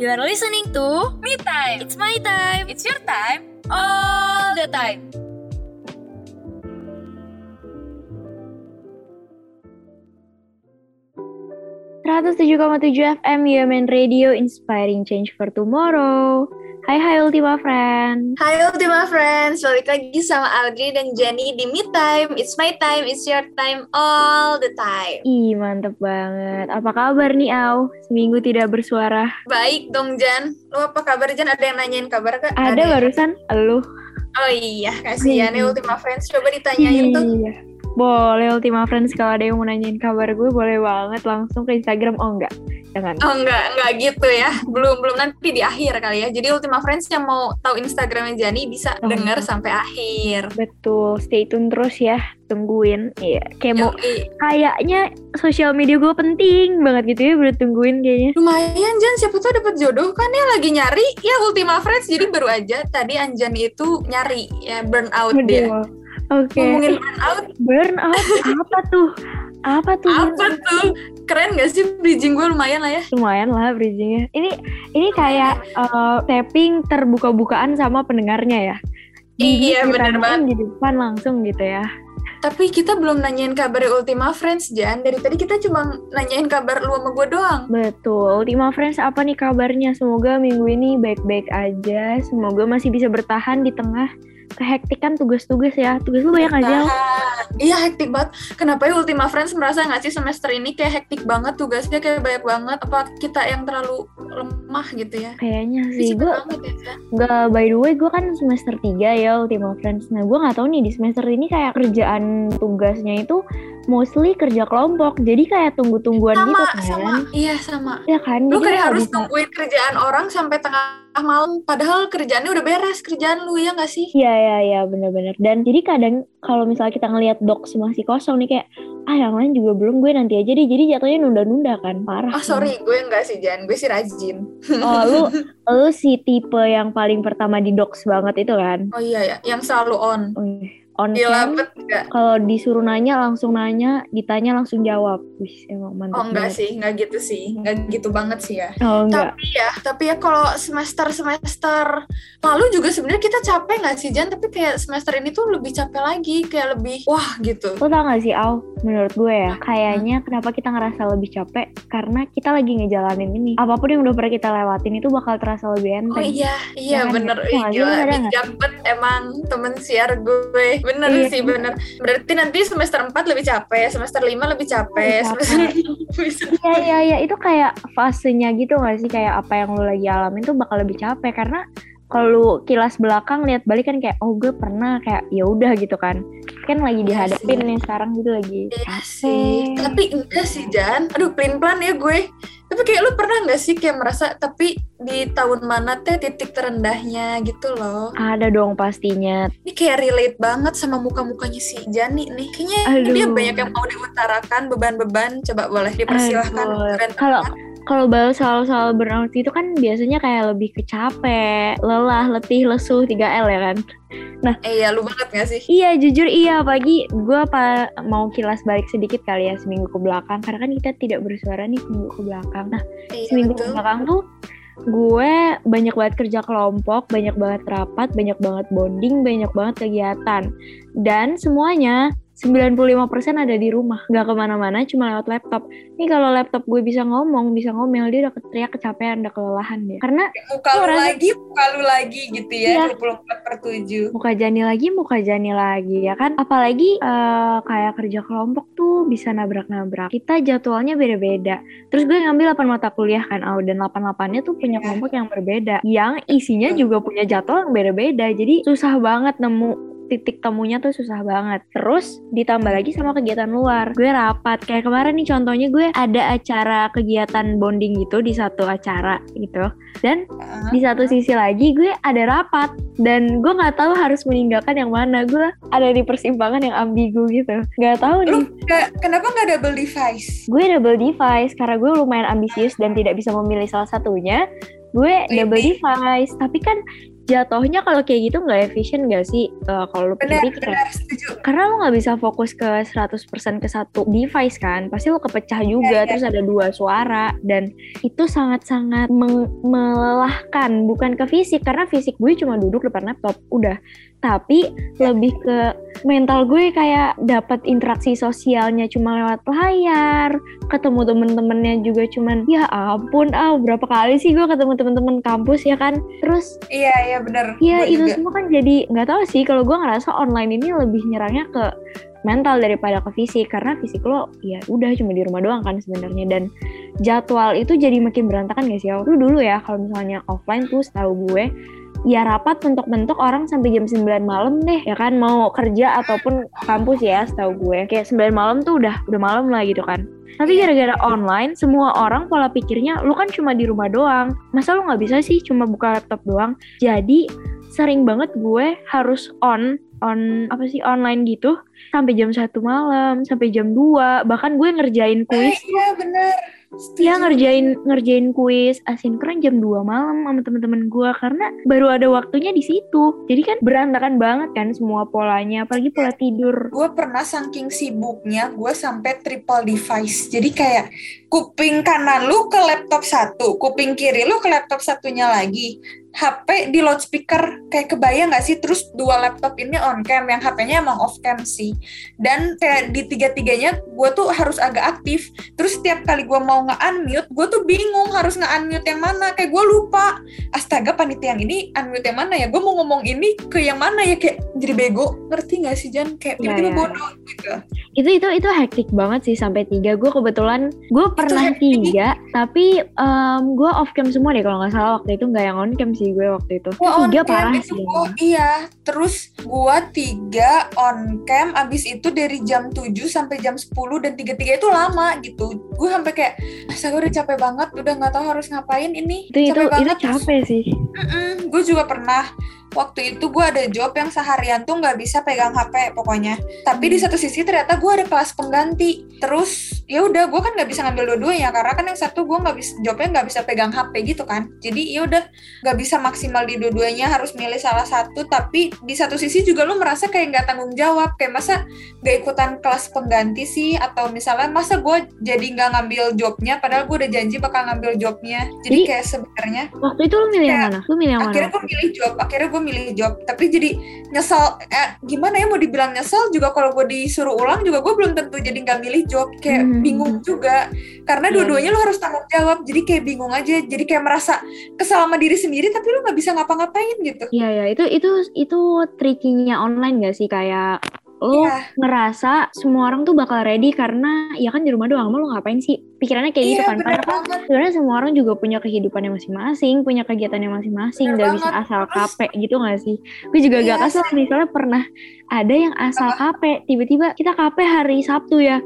You are listening to Me time. It's My Time. It's your time. all the time. tujuh FM UMN Radio Inspiring Change for Tomorrow. Hai hai Ultima Friend. Hai Ultima Friends, balik lagi sama Audrey dan Jenny di Me Time. It's my time, it's your time, all the time. Ih mantep banget. Apa kabar nih Au? Seminggu tidak bersuara. Baik dong Jan, lu apa kabar Jan? Ada yang nanyain kabar gak? Ada ya? barusan elu. Oh iya, kasihan ya Hmm. Ultima Friends. Coba ditanyain tuh. Iya. Boleh Ultima Friends kalau ada yang mau nanyain kabar gue boleh banget langsung ke Instagram. Oh enggak, jangan. Oh enggak, enggak gitu ya. Belum belum nanti di akhir kali ya. Jadi Ultima Friends yang mau tahu Instagramnya Jani bisa Oh. denger sampai akhir. Betul, stay tune terus ya. Tungguin. Iya, kayak mau kayaknya sosial media gue penting banget gitu ya buat tungguin kayaknya. Lumayan Jan, siapa tahu dapat jodoh kan ya lagi nyari ya Ultima Friends. Jadi baru aja tadi Anjani itu nyari ya burn out dia. Aduh. Oke. Ngomongin burn out, Burnout apa tuh? Apa tuh? apa tuh? Keren gak sih bridging gue lumayan lah ya? Lumayan lah bridgingnya. Ini ini kayak eh, tapping terbuka-bukaan sama pendengarnya ya. Iya, Jadi bener ditanyain banget. Di depan langsung gitu ya. Tapi kita belum nanyain kabar Ultima Friends Jan. Dari tadi kita cuma nanyain kabar lu sama gue doang. Betul. Ultima Friends apa nih kabarnya? Semoga minggu ini baik-baik aja. Semoga masih bisa bertahan di tengah kehektikan tugas-tugas ya. Tugas lu banyak aja. Tahan. Iya hektik banget. Kenapa ya Ultima Friends merasa nggak sih semester ini kayak hektik banget tugasnya kayak banyak banget. Apa kita yang terlalu lemah gitu ya? Kayaknya Ih, sih. Gue ya. Nggak, by the way, gue kan semester 3 ya Ultima Friends. Nah, gue nggak tahu nih di semester ini kayak kerjaan tugasnya itu mostly kerja kelompok. Jadi kayak tunggu-tungguan Sama, gitu kan. sama. Iya sama. Ya kan? Lu kayak harus bisa- nungguin kerjaan orang sampai tengah malam. Padahal kerjaannya udah beres. Kerjaan lu ya nggak sih? Iya, iya, iya, bener-bener. Dan jadi kadang kalau misalnya kita ngelihat docs masih kosong nih kayak, ah yang lain juga belum, gue nanti aja deh. Jadi jatuhnya nunda-nunda kan, parah. Oh sorry, gue nggak sih Jan. Gue sih rajin. Oh, lu, lu si tipe yang paling pertama di docs banget itu kan? Oh iya ya, yang selalu on. Oh, iya. on Gila cam, kalau disuruh nanya langsung nanya, ditanya langsung jawab. Wih, emang mantap Oh enggak banget. sih, enggak gitu sih. Enggak gitu banget sih ya. Oh, enggak. Tapi ya, tapi ya kalau semester-semester lalu juga sebenarnya kita capek nggak sih Jan? Tapi kayak semester ini tuh lebih capek lagi, kayak lebih wah gitu. Lo tau gak sih, Al? Menurut gue ya, kayaknya kenapa kita ngerasa lebih capek? Karena kita lagi ngejalanin ini. Apa pun yang udah pernah kita lewatin itu bakal terasa lebih Oh enteng. iya, iya Ya kan, bener. ya? Ih, Wah, gila, gila, emang temen siar gue. Bener Iya. sih, bener. Berarti nanti semester 4 lebih capek, semester 5 lebih capek, semester. Iya, iya, iya. Itu kayak fasenya gitu gak sih? Kayak apa yang lo lagi alamin tuh bakal lebih capek. Karena kalau lu kilas belakang lihat balik kan kayak oh gue pernah kayak ya udah gitu kan kan lagi Iya dihadapin nih sekarang gitu lagi Iya sih, tapi enggak sih Jan. Aduh, pelin-pelan ya gue. Tapi kayak lu pernah nggak sih kayak merasa tapi di tahun mana teh titik terendahnya gitu loh. ada dong pastinya Ini kayak relate banget sama muka-mukanya si Jani nih. Kayaknya Aduh. dia banyak yang mau diutarakan beban-beban. Coba boleh dipersilahkan. Kalau. Kalau bahas soal-soal burnout itu kan biasanya kayak lebih ke capek, lelah, letih, lesu, 3L ya kan. Eh ya lu banget gak sih? Iya jujur iya apalagi gue apa mau kilas balik sedikit kali ya seminggu ke belakang karena kan kita tidak bersuara nih seminggu ke belakang. Nah Iya seminggu ke betul. belakang tuh gue banyak banget kerja kelompok, banyak banget rapat, banyak banget bonding, banyak banget kegiatan. Dan semuanya 95% ada di rumah, nggak ke mana-mana, cuma lewat laptop. Nih kalau laptop gue bisa ngomong, bisa ngomel, dia udah teriak kecapean, udah kelelahan dia. Karena Muka lu rasa- lagi, muka lu lagi gitu Iya. ya. 24 per 7. muka Jani lagi, muka Jani lagi ya kan. Apalagi eh, kayak kerja kelompok tuh bisa nabrak-nabrak. Kita jadwalnya beda-beda. Terus gue ngambil 8 mata kuliah kan, Au, dan 8-8-nya tuh punya Iya. kelompok yang berbeda. Yang isinya juga punya jadwal yang beda-beda. Jadi susah banget nemu titik temunya tuh susah banget. Terus ditambah lagi sama kegiatan luar. Gue rapat. Kayak kemarin nih contohnya gue ada acara kegiatan bonding gitu di satu acara gitu. Dan di satu sisi lagi gue ada rapat dan gue nggak tahu harus meninggalkan yang mana gue ada di persimpangan yang ambigu gitu nggak tahu Lu nih nggak- kenapa nggak double device? gue double device karena gue lumayan ambisius dan tidak bisa memilih salah satunya gue double Ini. device tapi kan jatuhnya kalau kayak gitu nggak efisien gak sih Eh, kalau lu pikir setuju. karena lu nggak bisa fokus ke 100% ke satu device kan pasti lu kepecah juga Iya, iya. terus ada dua suara dan itu sangat-sangat melelahkan bukan ke fisik karena fisik gue cuma duduk depan laptop udah tapi lebih ke mental gue kayak dapat interaksi sosialnya cuma lewat layar ketemu temen-temennya juga cuman ya ampun ah berapa kali sih gue ketemu temen-temen kampus ya kan terus Iya, iya benar. Iya itu juga. semua kan jadi nggak tahu sih kalau gue ngerasa online ini lebih nyerangnya ke mental daripada ke fisik karena fisik lo ya udah cuma di rumah doang kan sebenarnya dan jadwal itu jadi makin berantakan gak sih? Aku dulu ya kalau misalnya offline tuh setahu gue ya rapat mentok-mentok orang sampai jam 9 malam deh ya kan? Mau kerja ataupun kampus ya setahu gue. Kayak 9 malam tuh udah udah malam lah gitu kan. Tapi gara-gara online semua orang pola pikirnya lu kan cuma di rumah doang. Masa lu nggak bisa sih cuma buka laptop doang? Jadi sering banget gue harus on on apa sih online gitu. Sampai jam satu malam sampai jam 2 bahkan gue ngerjain Eh, kuis iya benar. Iya ngerjain ngerjain kuis asinkron jam 2 malam sama temen-temen gue karena baru ada waktunya di situ. Jadi kan berantakan banget kan semua polanya, apalagi pola tidur. gue pernah saking sibuknya gue sampai triple device jadi kayak kuping kanan lu ke laptop satu kuping kiri lu ke laptop satunya lagi HP di loudspeaker kayak kebayang nggak sih? Terus dua laptop ini on cam yang HP-nya emang off cam sih. Dan kayak di tiga-tiganya gue tuh harus agak aktif. Terus setiap kali gue mau nge-unmute gue tuh bingung harus nge-unmute yang mana. Kayak gue lupa astaga panitia yang ini unmute yang mana ya? Gue mau ngomong ini ke yang mana ya? Kayak jadi bego. Ngerti nggak sih Jan? Kayak Iya, tiba-tiba iya. bodoh gitu. Itu itu itu hektik banget sih sampai tiga. Gue kebetulan gue pernah tiga, tapi em, gue off cam semua deh kalau nggak salah. Waktu itu nggak yang on cam sih gue waktu itu. Gua on tiga cam parah itu sih. gua- iya terus gua tiga on cam abis itu dari jam 7 sampai jam 10 dan tiga-tiga itu lama gitu gue sampai kayak astaga udah capek banget udah nggak tahu harus ngapain ini Itu itu capek itu banget capek sih. gue juga pernah waktu itu gue ada job yang seharian tuh nggak bisa pegang HP pokoknya. Tapi di satu sisi ternyata gue ada kelas pengganti. Terus ya udah gue kan nggak bisa ngambil dua-duanya karena kan yang satu gue nggak bisa jobnya nggak bisa pegang HP gitu kan. Jadi ya udah nggak bisa maksimal di dua-duanya harus milih salah satu. Tapi di satu sisi juga lu merasa kayak nggak tanggung jawab. Kayak masa nggak ikutan kelas pengganti sih? Atau misalnya masa gue jadi nggak ngambil jobnya padahal gue udah janji bakal ngambil jobnya. Jadi Jadi- kayak sebenarnya Waktu itu lu milih yang mana? Lu milih yang mana? akhirnya gue milih job. Akhirnya gue milih job. Tapi jadi nyesel eh, gimana ya mau dibilang nyesel juga kalau gue disuruh ulang juga gue belum tentu jadi nggak milih job. Kayak Hmm. bingung juga. Karena Iya, dua-duanya lo harus tanggung jawab. Jadi kayak bingung aja. Jadi kayak merasa kesal sama diri sendiri tapi lo nggak bisa ngapa-ngapain gitu. Iya ya, itu itu itu trikinya online gak sih? Kayak lo Iya. ngerasa semua orang tuh bakal ready karena ya kan di rumah doang, emang lo ngapain sih? Pikirannya kayak gitu iya kan. Padahal kan banget sebenarnya semua orang juga punya kehidupannya masing-masing, punya kegiatannya masing-masing, Bener nggak bisa banget. asal capek gitu gak sih? Gue juga Iya gak kasar misalnya pernah ada yang asal capek, tiba-tiba kita capek hari Sabtu ya.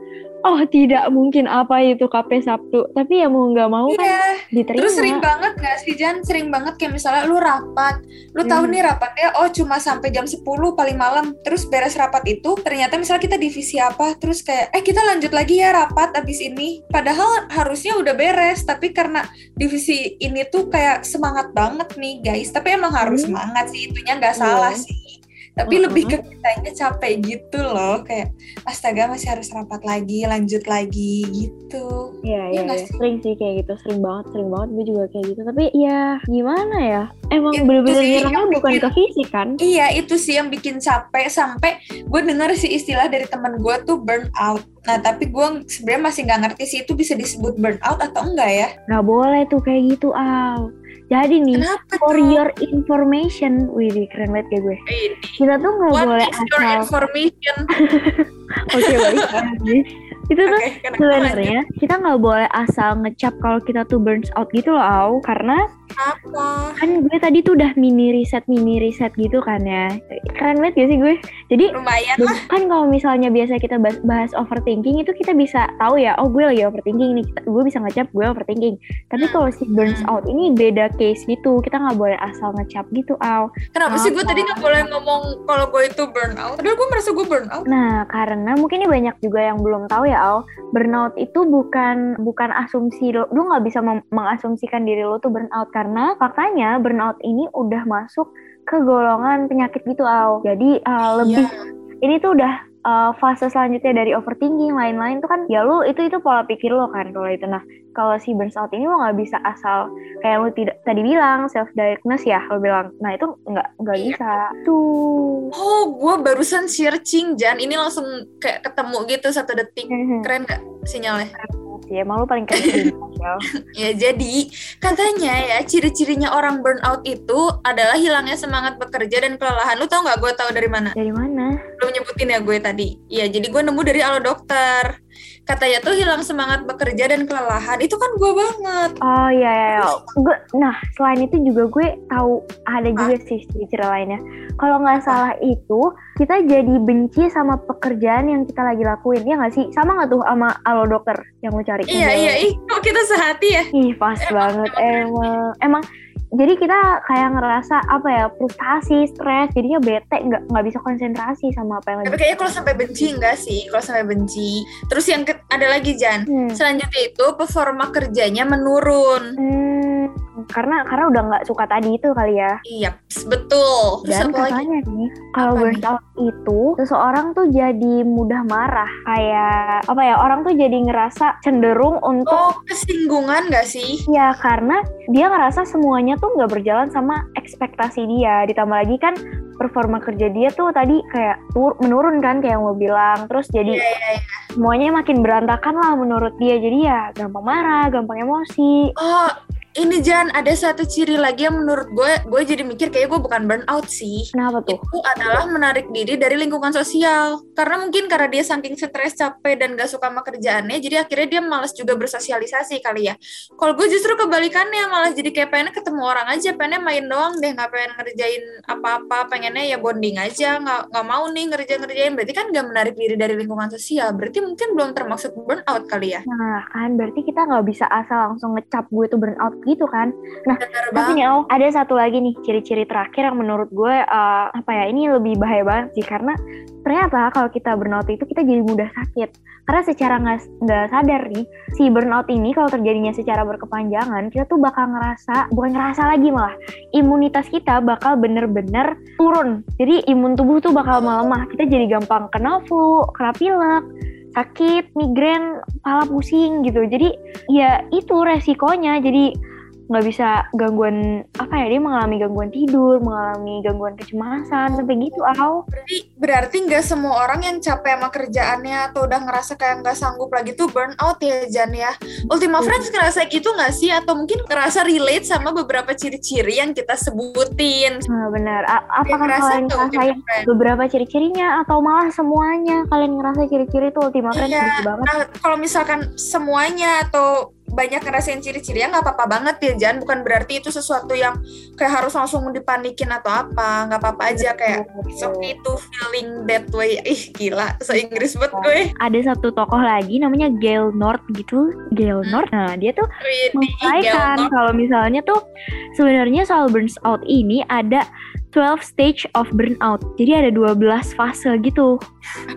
Oh tidak mungkin apa itu KP Sabtu, tapi ya mau nggak mau kan iya diterima. Terus sering banget gak sih Jan? Sering banget kayak misalnya lu rapat, lu tahu Hmm. nih rapatnya oh cuma sampai jam 10 paling malam. Terus beres rapat itu ternyata misalnya kita divisi apa, terus kayak eh kita lanjut lagi ya rapat abis ini. Padahal harusnya udah beres, tapi karena divisi ini tuh kayak semangat banget nih guys. Tapi emang harus Hmm. semangat sih, itunya nggak Iya. salah sih. Tapi Uh-uh. lebih ke kitanya capek gitu loh, kayak astaga masih harus rapat lagi, lanjut lagi gitu. Iya, Iya iya. sih? sering sih kayak gitu, sering banget, sering banget gue juga kayak gitu. Tapi ya gimana ya? Emang Itu bener-bener nyerangnya bukan bikin- ke fisik kan? Iya itu sih yang bikin capek sampai gue denger sih istilah dari teman gue tuh burnout. Nah tapi gue sebenarnya masih nggak ngerti sih itu bisa disebut burnout atau enggak ya? Nggak boleh tuh kayak gitu, Al. Jadi nih, Kenapa for tuh? your information, wih keren banget kayak gue. Kita tuh nggak boleh is your asal. information? Oke baik. Itu tuh kenapa sebenarnya kita nggak boleh asal ngecap kalau kita tuh burns out gitu loh, Au. Karena Apa? kan gue tadi tuh udah mini riset mini riset gitu kan ya. Keren banget gak sih gue? Jadi Lumayan lah. kan kalau misalnya biasa kita bahas, bahas overthinking itu kita bisa tahu ya oh gue lagi overthinking nih Kita- gue bisa ngecap gue overthinking tapi kalau si burns Hmm. out ini beda case gitu kita nggak boleh asal ngecap gitu aw Kenapa sih gue tadi nggak boleh ngomong kalau gue itu burnout? Padahal gue merasa gue burnout. nah karena mungkin ini banyak juga yang belum tahu ya aw burnout itu bukan bukan asumsi lo lu nggak bisa mengasumsikan diri lo tuh burnout karena faktanya burnout ini udah masuk ke golongan penyakit gitu, Au. Jadi uh, lebih Iya. ini tuh udah uh, fase selanjutnya dari overthinking lain-lain tuh kan ya lu itu itu pola pikir lo kan kalau itu nah kalau si burnout ini lo nggak bisa asal kayak lu tidak tadi bilang self diagnose ya lo bilang nah itu nggak nggak Iya. bisa tuh Oh, gue barusan searching, Jan. Ini langsung kayak ketemu gitu satu detik. Keren gak sinyalnya? Sih emang lu paling keren. Ya, jadi katanya ya ciri-cirinya orang burnout itu adalah hilangnya semangat bekerja dan kelelahan. Lu tau nggak gue tahu dari mana? dari mana Belum nyebutin ya gue tadi. Iya, jadi gue nemu dari Alo Dokter. Katanya tuh hilang semangat bekerja dan kelelahan. Itu kan gue banget. oh iya iya, iya. gue nah selain itu juga gue tahu ada juga sih ciri-ciri lainnya kalau nggak salah itu kita jadi benci sama pekerjaan yang kita lagi lakuin ya nggak sih sama nggak tuh sama alo dokter yang lu cari Iya, iya. Ih, kok kita sehati ya? Ih pas banget emang emang jadi kita kayak ngerasa apa ya frustasi stres jadinya bete nggak nggak bisa konsentrasi sama apa yang Tapi lagi kayaknya kalau sampai benci enggak sih. Kalau sampai benci. Terus yang ke- ada lagi, Jan. Hmm. Selanjutnya itu performa kerjanya menurun. Hmm, karena karena udah nggak suka tadi itu kali ya Iya, betul. Terus dan apa lagi? katanya nih kalau burnout itu seseorang tuh jadi mudah marah kayak apa ya orang tuh jadi ngerasa cenderung untuk Oh, kesinggungan gak sih? Ya karena dia ngerasa semuanya tuh nggak berjalan sama ekspektasi dia. Ditambah lagi kan performa kerja dia tuh tadi kayak tur menurun kan kayak yang lo bilang. Terus jadi Iya, iya, iya. semuanya makin berantakan lah menurut dia. Jadi ya gampang marah, gampang emosi. Oh, ini Jan, ada satu ciri lagi yang menurut gue, gue jadi mikir kayak gue bukan burnout sih. Kenapa tuh? Itu adalah menarik diri dari lingkungan sosial. Karena mungkin karena dia saking stres, capek, dan gak suka sama kerjaannya, jadi akhirnya dia malas juga bersosialisasi kali ya. Kalau gue justru kebalikannya, malah jadi kayak pengennya ketemu orang aja, pengennya main doang deh, gak pengen ngerjain apa-apa, pengennya ya bonding aja, gak, nggak mau nih ngerjain-ngerjain. Berarti kan gak menarik diri dari lingkungan sosial, berarti mungkin belum termasuk burnout kali ya. Nah kan berarti kita nggak bisa asal langsung ngecap gue tuh burnout gitu kan. Bener Tapi nih Au, ada satu lagi nih ciri-ciri terakhir yang menurut gue eh, apa ya ini lebih bahaya banget sih. Karena ternyata kalau kita burnout itu kita jadi mudah sakit. Karena secara nggak nggak sadar nih si burnout ini kalau terjadinya secara berkepanjangan kita tuh bakal ngerasa bukan ngerasa lagi malah imunitas kita bakal bener-bener turun. Jadi imun tubuh tuh bakal melemah. Kita jadi gampang kena flu kena pilek sakit migrain kepala pusing gitu. Jadi ya itu resikonya. Jadi nggak bisa gangguan apa ya dia mengalami gangguan tidur mengalami gangguan kecemasan sampai gitu aw Berarti berarti nggak semua orang yang capek sama kerjaannya atau udah ngerasa kayak nggak sanggup lagi tuh burnout ya Jan ya. Ultima Betul. Friends ngerasa gitu nggak sih? Atau mungkin ngerasa relate sama beberapa ciri-ciri yang kita sebutin? nah benar A- apakah ngerasa kalian tuh ngerasain Friends. beberapa ciri-cirinya atau malah semuanya kalian ngerasa ciri-ciri itu Ultima Friends Iya. gitu banget Nah, kalau misalkan semuanya atau banyak ngerasain ciri-ciri ya nggak apa-apa banget ya Jan. Bukan berarti itu sesuatu yang kayak harus langsung dipanikin atau apa. Nggak apa-apa aja kayak it's okay to feeling that way. Ih gila, so Inggris banget gue. ada satu tokoh lagi namanya Gail North gitu Gail Hmm. North nah dia tuh Gail kalau misalnya tuh sebenarnya soal burnout ini ada 12 stage of burnout. Jadi ada 12 fase gitu.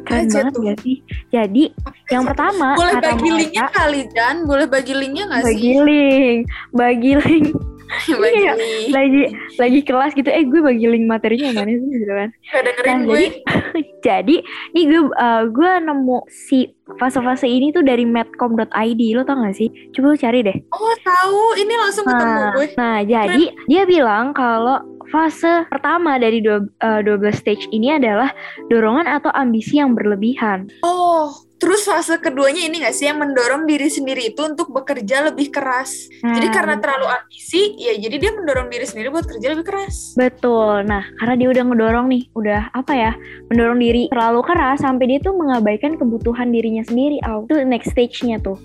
Keren aja banget tuh? gak sih? Jadi yang pertama Boleh kata bagi mereka- linknya kali Jan? Boleh bagi linknya nggak bagi sih? link, bagi link bagi Iya. link. lagi lagi kelas gitu. Eh gue bagi link materinya yang mana sih gitu kan? Gak dengerin Nah, gue. Jadi nih gue uh, gue nemu si fase-fase ini tuh dari medcom.id. Lo tau gak sih? Coba lo cari deh. Oh tahu, ini langsung ketemu Nah, gue. nah jadi dia bilang kalau fase pertama dari dua- eh, 12 stage ini adalah dorongan atau ambisi yang berlebihan. Oh, terus fase keduanya ini gak sih yang mendorong diri sendiri itu untuk bekerja lebih keras. Jadi Nah, karena terlalu ambisi, ya jadi dia mendorong diri sendiri buat kerja lebih keras. Betul. Nah, karena dia udah ngedorong nih, udah apa ya, mendorong diri terlalu keras sampai dia tuh mengabaikan kebutuhan dirinya sendiri. Au. Itu next stage-nya tuh.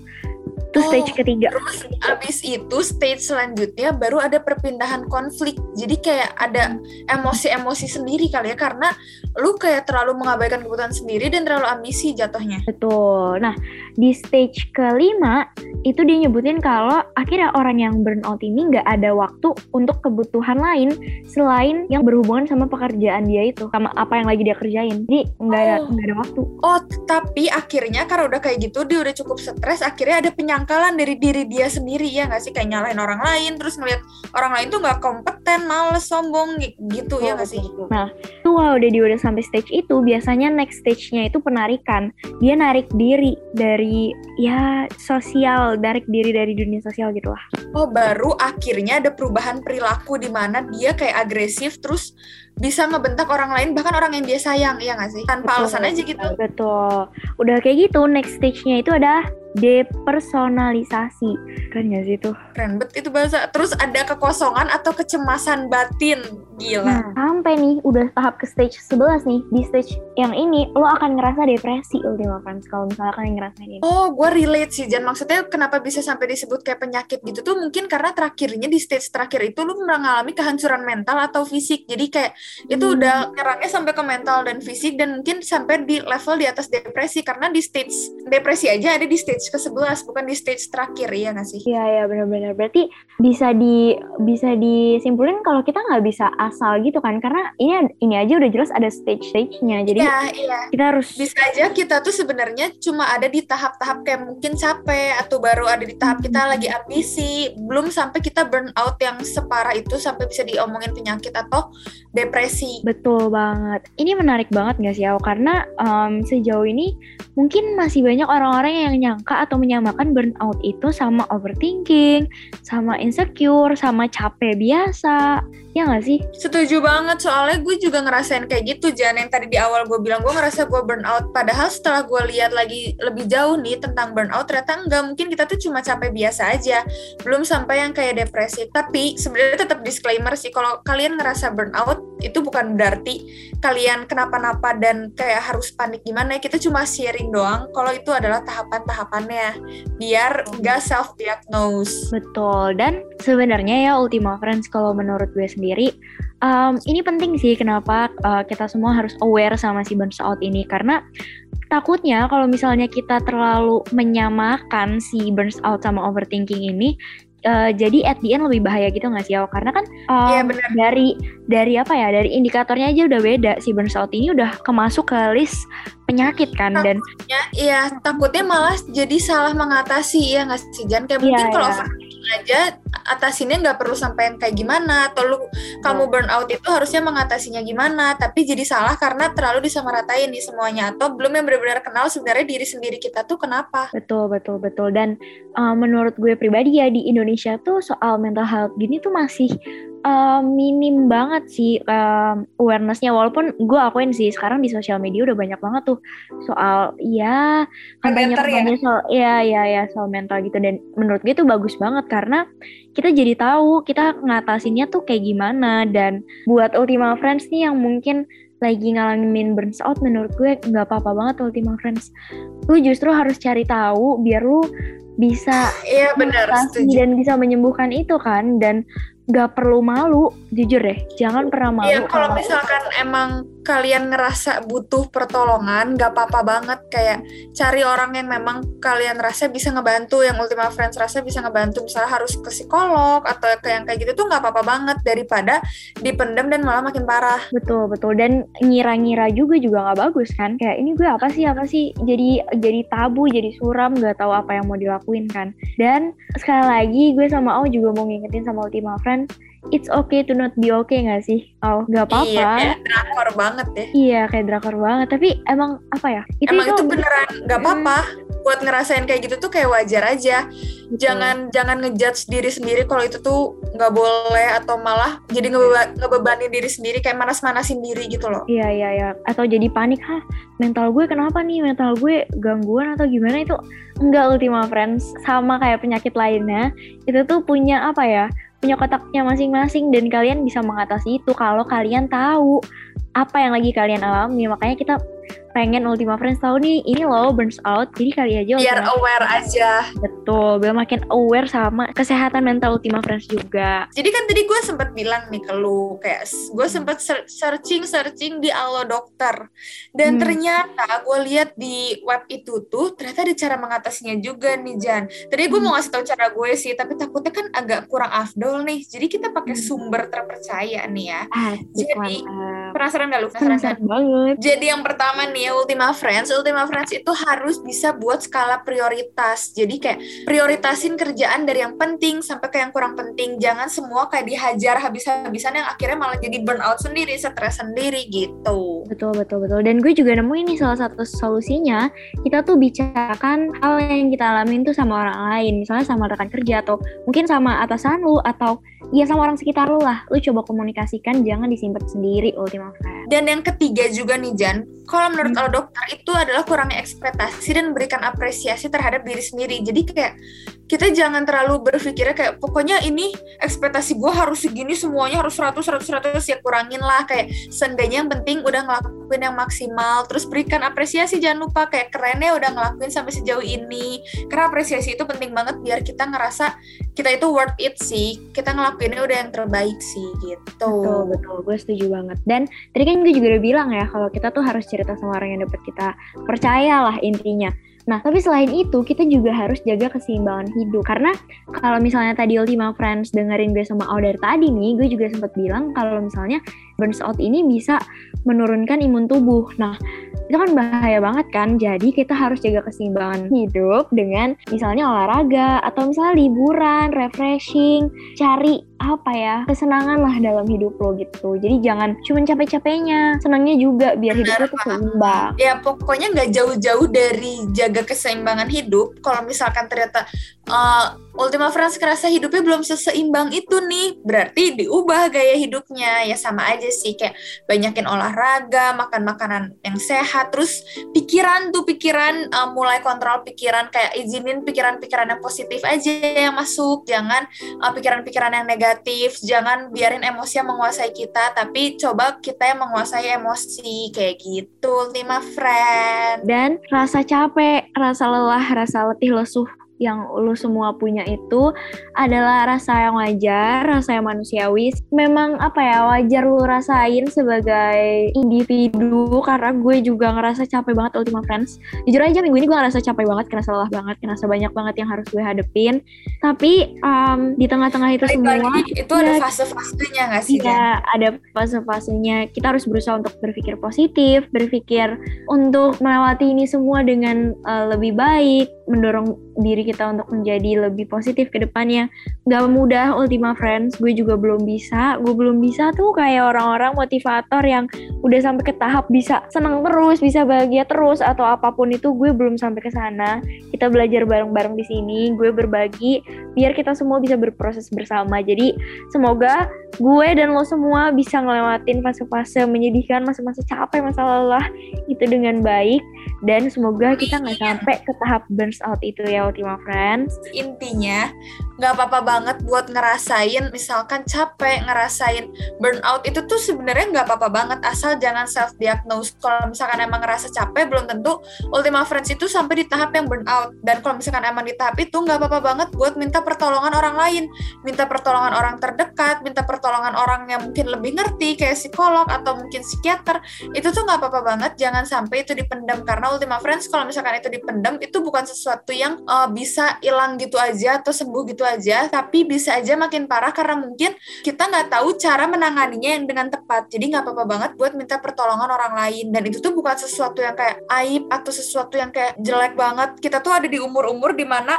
Itu Oh. stage ketiga. Terus abis itu stage selanjutnya baru ada perpindahan konflik. Jadi kayak ada emosi-emosi sendiri kali ya karena lu kayak terlalu mengabaikan kebutuhan sendiri dan terlalu ambisi jatuhnya. Betul. Nah, di stage kelima itu dia nyebutin kalau akhirnya orang yang burnout ini nggak ada waktu untuk kebutuhan lain selain yang berhubungan sama pekerjaan dia itu, sama apa yang lagi dia kerjain. Jadi nggak ada Oh. nggak ada waktu. Oh, tapi akhirnya karena udah kayak gitu dia udah cukup stres, akhirnya ada kayak penyangkalan dari diri dia sendiri ya nggak sih kayak nyalahin orang lain terus ngeliat orang lain tuh nggak kompeten males sombong gi- gitu ya nggak sih Nah, itu kalau udah dia udah sampai stage itu, biasanya next stage-nya itu penarikan. Dia narik diri dari ya sosial, narik diri dari dunia sosial gitu lah. oh baru akhirnya ada perubahan perilaku di mana dia kayak agresif terus bisa ngebentak orang lain bahkan orang yang dia sayang ya nggak sih tanpa Betul, alasan aja gitu Betul. Udah kayak gitu, next stage-nya itu ada depersonalisasi. Keren gak sih tuh? keren banget itu bahasa terus ada kekosongan atau kecemasan batin gila Nah, sampai nih udah tahap ke stage 11 nih. Di stage yang ini lo akan ngerasa depresi Ultima Friends kalau misalnya kalian ngerasain ini. Oh, gue relate sih, Jan. Maksudnya kenapa bisa sampai disebut kayak penyakit gitu tuh mungkin karena terakhirnya di stage terakhir itu lu mengalami kehancuran mental atau fisik. Jadi kayak itu Hmm. udah nyerangnya sampai ke mental dan fisik dan mungkin sampai di level di atas depresi karena di stage depresi aja ada di stage ke-11 bukan di stage terakhir ya nggak sih? Iya ya benar-benar berarti bisa di bisa disimpulin kalau kita nggak bisa asal gitu kan karena ini ini aja udah jelas ada stage stage-nya jadi Iya, iya. kita harus Bisa aja kita tuh sebenarnya cuma ada di tahap-tahap kayak mungkin capek atau baru ada di tahap kita lagi ambisi, belum sampai kita burn out yang separah itu sampai bisa diomongin penyakit atau depresi. betul banget. Ini menarik banget nggak sih? Karena em, sejauh ini mungkin masih banyak orang-orang yang nyangka atau menyamakan burnout itu sama overthinking, sama insecure, sama capek biasa. Ya nggak sih? Setuju banget, soalnya gue juga ngerasain kayak gitu, Jan. Yang tadi di awal gue bilang, gue ngerasa gue burnout. Padahal setelah gue lihat lagi lebih jauh nih tentang burnout, ternyata enggak. Mungkin kita tuh cuma capek biasa aja. Belum sampai yang kayak depresi. Tapi sebenarnya tetap disclaimer sih, kalau kalian ngerasa burnout, itu bukan berarti kalian kenapa-napa dan kayak harus panik gimana. Kita cuma sharing doang, kalau itu adalah tahapan-tahapannya. Biar nggak self-diagnose. Betul. Dan sebenarnya ya Ultima Friends kalau menurut gue sendiri um, ini penting sih kenapa uh, kita semua harus aware sama si burnout ini karena takutnya kalau misalnya kita terlalu menyamakan si burnout sama overthinking ini uh, jadi at the end lebih bahaya gitu nggak sih Au? Karena kan um, Iya, benar. dari dari apa ya dari indikatornya aja udah beda si burnout ini udah kemasuk ke list penyakit kan dan Ya, iya, takutnya malah jadi salah mengatasi ya nggak sih Jan? Kayak Iya, mungkin kalau iya. overthinking aja atasinnya nggak perlu sampai yang kayak gimana atau lu kamu burn out itu harusnya mengatasinya gimana tapi jadi salah karena terlalu disamaratain di semuanya atau belum yang benar-benar kenal sebenarnya diri sendiri kita tuh kenapa Betul, betul, betul. Dan uh, menurut gue pribadi ya di Indonesia tuh soal mental health gini tuh masih uh, minim banget sih um, awarenessnya. Walaupun gue akuin sih sekarang di sosial media udah banyak banget tuh soal ya Better ya? kampanye soal ya ya ya soal mental gitu. Dan menurut gue tuh bagus banget karena kita jadi tahu kita ngatasinnya tuh kayak gimana. Dan buat Ultima Friends nih yang mungkin lagi ngalamin burnout menurut gue nggak apa-apa banget Ultima Friends lu justru harus cari tahu biar lu bisa iya benar dan bisa menyembuhkan itu kan dan nggak perlu malu jujur deh jangan pernah malu Iya, kalau misalkan emang kalian ngerasa butuh pertolongan, nggak apa-apa banget. Kayak cari orang yang memang kalian rasa bisa ngebantu, yang Ultima Friends rasa bisa ngebantu, misalnya harus ke psikolog atau ke yang kayak gitu tuh nggak apa-apa banget. Daripada dipendam dan malah makin parah. betul betul. Dan ngira-ngira juga juga nggak bagus kan? Kayak ini gue apa sih? Apa sih? Jadi jadi tabu jadi suram nggak tahu apa yang mau dilakuin kan? Dan sekali lagi gue sama Au juga mau ngingetin sama Ultima Friends it's okay to not be okay nggak sih? Au nggak apa-apa. Iya, kayak drakor banget ya. Iya kayak drakor banget. Tapi emang apa ya? Emang itu beneran nggak apa-apa. Buat ngerasain kayak gitu tuh kayak wajar aja. betul. Jangan jangan ngejudge diri sendiri kalau itu tuh nggak boleh atau malah jadi ngebe ngebebanin diri sendiri kayak manas-manasin diri gitu loh. Iya iya iya. Atau jadi panik Hah mental gue kenapa nih? Mental gue gangguan atau gimana? Itu Enggak Ultima Friends. Sama kayak penyakit lainnya Itu tuh punya apa ya Punya kotaknya masing-masing Dan kalian bisa mengatasi itu Kalau kalian tahu Apa yang lagi kalian alami. Makanya kita pengen Ultima Friends tahu nih Ini loh burns out Jadi kali aja Biar Ultima aware aja. Betul Biar makin aware sama Kesehatan mental Ultima Friends juga Jadi kan tadi gue sempat bilang nih ke lu kayak gue sempat searching searching di Allo Dokter dan Hmm. ternyata gue lihat di web itu tuh ternyata ada cara mengatasinya juga nih Jan. Tadi gue mau ngasih tahu cara gue sih tapi takutnya kan agak kurang afdol nih. Jadi kita pakai Hmm. sumber terpercaya nih ya. Asik Jadi, Penasaran gak lu? Penasaran? Penasaran banget. Jadi yang pertama nih ya Ultima Friends, Ultima Friends itu harus bisa buat skala prioritas. Jadi kayak prioritasin kerjaan dari yang penting sampai ke yang kurang penting. Jangan semua kayak dihajar habis-habisan yang akhirnya malah jadi burnout sendiri, stres sendiri gitu. Betul, betul, betul. Dan gue juga nemu ini salah satu solusinya, kita tuh bicarakan hal yang kita alamin tuh sama orang lain. Misalnya sama rekan kerja atau mungkin sama atasan lu atau ya sama orang sekitar lu lah. Lu coba komunikasikan, jangan disimpan sendiri Ultima Friends. Dan yang ketiga juga nih Jan, kalau menurut Hmm. dokter itu adalah kurangnya ekspektasi dan berikan apresiasi terhadap diri sendiri. Jadi kayak kita jangan terlalu berpikirnya kayak pokoknya ini ekspektasi gue harus segini semuanya harus 100 100 100 ya kurangin lah kayak seenggaknya yang penting udah ngelakuin yang maksimal terus berikan apresiasi jangan lupa kayak kerennya udah ngelakuin sampai sejauh ini karena apresiasi itu penting banget biar kita ngerasa kita itu worth it sih kita ngelakuinnya udah yang terbaik sih gitu Betul, betul. Gue setuju banget. Dan tadi kan gue juga udah bilang ya, kalau kita tuh harus cerita sama orang yang dapat kita percayalah intinya. Nah, tapi selain itu, kita juga harus jaga keseimbangan hidup. Karena kalau misalnya tadi Ultima Friends dengerin gue sama Audar tadi nih, gue juga sempat bilang kalau misalnya burns out ini bisa menurunkan imun tubuh. Nah, itu kan bahaya banget kan. Jadi kita harus jaga keseimbangan hidup dengan misalnya olahraga atau misalnya liburan, refreshing, cari apa ya kesenangan lah dalam hidup lo gitu. Jadi jangan cuma capek-capeknya, senangnya juga biar hidup lo tuh seimbang. ya pokoknya nggak jauh-jauh dari jaga keseimbangan hidup. Kalau misalkan ternyata uh, Ultima Friends kerasa hidupnya belum seseimbang itu nih berarti diubah gaya hidupnya. Ya sama aja sih kayak banyakin olahraga makan makanan yang sehat. Terus pikiran tuh pikiran uh, mulai kontrol pikiran kayak izinin pikiran-pikiran yang positif aja yang masuk. Jangan uh, pikiran-pikiran yang negatif jangan biarin emosi yang menguasai kita tapi coba kita yang menguasai emosi kayak gitu Ultima Friend. Dan rasa capek, rasa lelah, rasa letih lesuh yang lu semua punya itu adalah rasa yang wajar, rasa yang manusiawi. Memang apa ya, wajar lu rasain sebagai individu karena gue juga ngerasa capek banget Ultima Friends. Jujur aja minggu ini gue ngerasa capek banget, ngerasa lelah banget, ngerasa banyak banget yang harus gue hadepin. Tapi um, di tengah-tengah itu Balik semua, lagi, itu ada ya, fase-fasenya nggak sih? Iya, ada fase-fasenya. Kita harus berusaha untuk berpikir positif, berpikir untuk melewati ini semua dengan uh, lebih baik, mendorong diri kita untuk menjadi lebih positif ke depannya. Gak mudah Ultima Friends, gue juga belum bisa. Gue belum bisa tuh kayak orang-orang motivator yang udah sampai ke tahap bisa senang terus, bisa bahagia terus atau apa pun itu gue belum sampai ke sana. Kita belajar bareng-bareng di sini, gue berbagi biar kita semua bisa berproses bersama. Jadi semoga gue dan lo semua bisa ngelewatin fase-fase menyedihkan, masa-masa capek, masa lelah itu dengan baik dan semoga kita nggak sampai ke tahap burns out itu ya Ultima Friends. intinya nggak apa-apa banget buat ngerasain misalkan capek ngerasain burnout itu tuh sebenarnya nggak apa-apa banget asal jangan self diagnose kalau misalkan emang ngerasa capek belum tentu Ultima Friends itu sampai di tahap yang burnout dan kalau misalkan emang di tahap itu nggak apa-apa banget buat minta pertolongan orang lain minta pertolongan orang terdekat minta pertolongan orang yang mungkin lebih ngerti kayak psikolog atau mungkin psikiater itu tuh nggak apa-apa banget. Jangan sampai itu dipendam karena Ultima Friends kalau misalkan itu dipendam itu bukan sesuatu yang uh, bisa hilang gitu aja atau sembuh gitu aja tapi bisa aja makin parah karena mungkin kita nggak tahu cara menanganinya yang dengan tepat. Jadi nggak apa-apa banget buat minta pertolongan orang lain. Dan itu tuh bukan sesuatu yang kayak aib atau sesuatu yang kayak jelek banget. Kita tuh ada di umur-umur di mana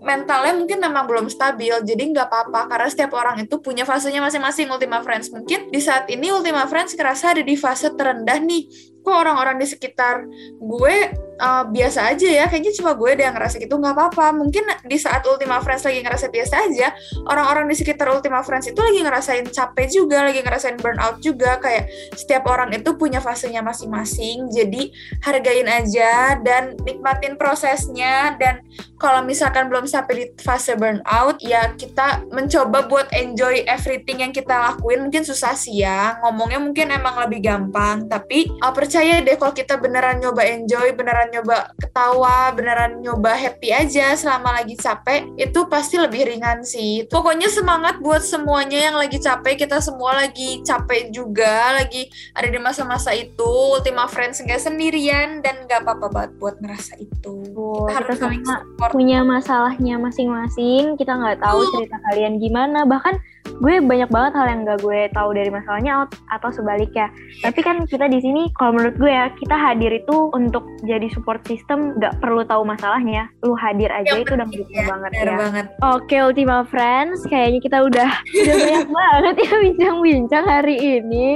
mentalnya mungkin memang belum stabil jadi nggak apa-apa. Karena setiap orang itu punya fasenya masing-masing Ultima Friends. Mungkin di saat ini Ultima Friends kerasa ada di fase terendah nih kok orang-orang di sekitar gue uh, biasa aja ya. Kayaknya cuma gue deh yang ngerasa gitu. Nggak apa-apa. Mungkin di saat Ultima Friends lagi ngerasa biasa aja orang-orang di sekitar Ultima Friends itu lagi ngerasain capek juga lagi ngerasain burnout juga. Kayak setiap orang itu punya fasenya masing-masing. Jadi hargain aja dan nikmatin prosesnya. Dan kalau misalkan belum sampai di fase burnout ya kita mencoba buat enjoy everything yang kita lakuin. Mungkin susah sih ya. Ngomongnya mungkin emang lebih gampang. Tapi uh, percaya deh kalau kita beneran nyoba enjoy beneran nyoba ketawa beneran nyoba happy aja selama lagi capek itu pasti lebih ringan sih. Pokoknya semangat buat semuanya yang lagi capek. Kita semua lagi capek juga lagi ada di masa-masa itu. Ultima Friends nggak sendirian dan nggak apa-apa banget buat ngerasa itu. Oh, kita harus kita saling support. punya masalahnya masing-masing. Kita nggak tahu Betul. cerita kalian gimana. Bahkan gue banyak banget hal yang gak gue tahu dari masalahnya at- atau sebaliknya. Tapi kan kita di sini, kalau menurut gue ya, kita hadir itu untuk jadi support system, gak perlu tahu masalahnya. Lu hadir aja Yang itu udah penting mendukung ya, banget ya. banget. Oke Ultima Friends, kayaknya kita udah udah banyak banget ya bincang-bincang hari ini.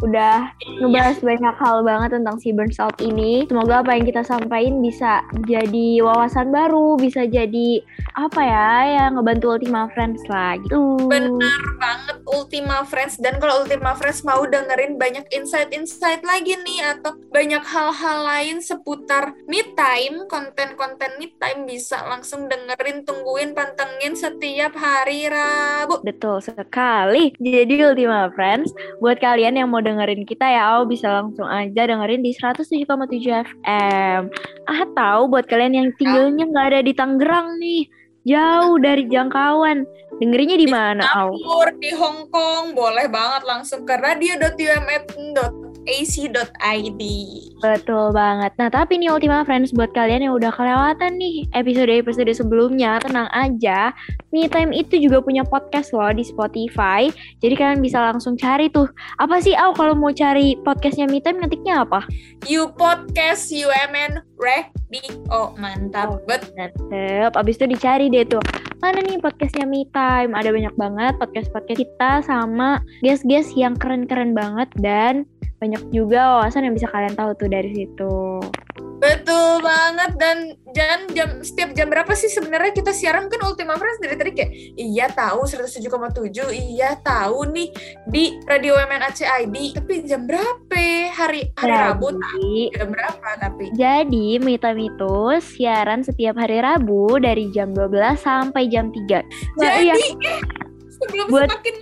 Udah ngebahas banyak hal banget tentang si burnout ini. Semoga apa yang kita sampaikan bisa jadi wawasan baru, bisa jadi apa ya, ya ngebantu Ultima Friends lah gitu. Bener banget Ultima Friends dan kalau Ultima Friends mau dengerin banyak insight-insight lagi nih atau banyak hal-hal lain seputar me time, konten-konten me time bisa langsung dengerin, tungguin, pantengin setiap hari Rabu. Betul sekali. Jadi Ultima Friends, buat kalian yang mau dengerin kita ya, oh, bisa langsung aja dengerin di 107,7 FM. Atau buat kalian yang tinggalnya nggak ada di Tangerang nih, jauh dari jangkauan, dengerinnya di mana, Au? Singapura, di Hong Kong, boleh banget langsung ke radio.umt.ac.id. Betul banget. Nah, tapi nih Ultima Friends buat kalian yang udah kelewatan nih episode-episode sebelumnya, tenang aja. Me Time itu juga punya podcast loh di Spotify. Jadi kalian bisa langsung cari tuh. Apa sih, Au, kalau mau cari podcastnya Me Time ngetiknya apa? You podcast UMN Radio. Mantap bet. Mantep. Abis itu dicari deh tuh. Mana nih podcastnya Me Time? Ada banyak banget podcast-podcast kita sama guest-guest yang keren-keren banget dan banyak juga wawasan yang bisa kalian tahu tuh dari situ. Betul banget dan dan jam setiap jam berapa sih sebenarnya kita siaran kan Ultima Friends dari tadi kayak iya tahu 107,7 iya tahu nih di Radio MN ACID tapi jam berapa hari hari Rabu Jadi, jam berapa tapi jadi Me Time itu siaran setiap hari Rabu dari jam 12 sampai jam 3. Nah, jadi iya. sebelum Buat- semakin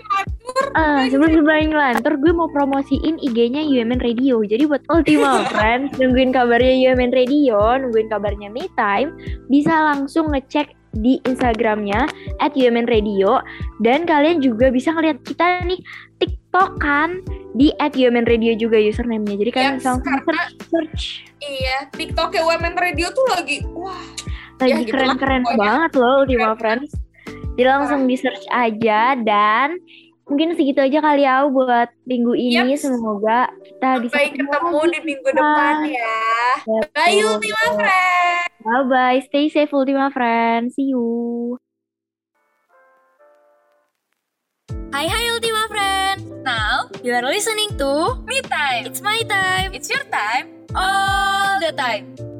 Ah, sebelum sebelum ngelantur gue mau promosiin IG-nya UMN Radio. Jadi buat Ultima Friends nungguin kabarnya UMN Radio, nungguin kabarnya Me Time, bisa langsung ngecek di Instagramnya at UMN Radio dan kalian juga bisa ngeliat kita nih TikTok kan di at UMN Radio juga username-nya. Jadi kalian bisa langsung search, search. iya TikToknya UMN Radio tuh lagi wah lagi Ya, keren-keren pokoknya. banget loh Ultima Friends. Jadi langsung di search aja dan mungkin segitu aja kali ya buat minggu ini. Yaps. Semoga kita bisa sampai ketemu lagi. di minggu depan ya bye Betul. Ultima Friends Bye bye. Stay safe Ultima Friends. See you. Hai hai Ultima Friends. Now you are listening to Me Time. It's my time. It's your time. All the time.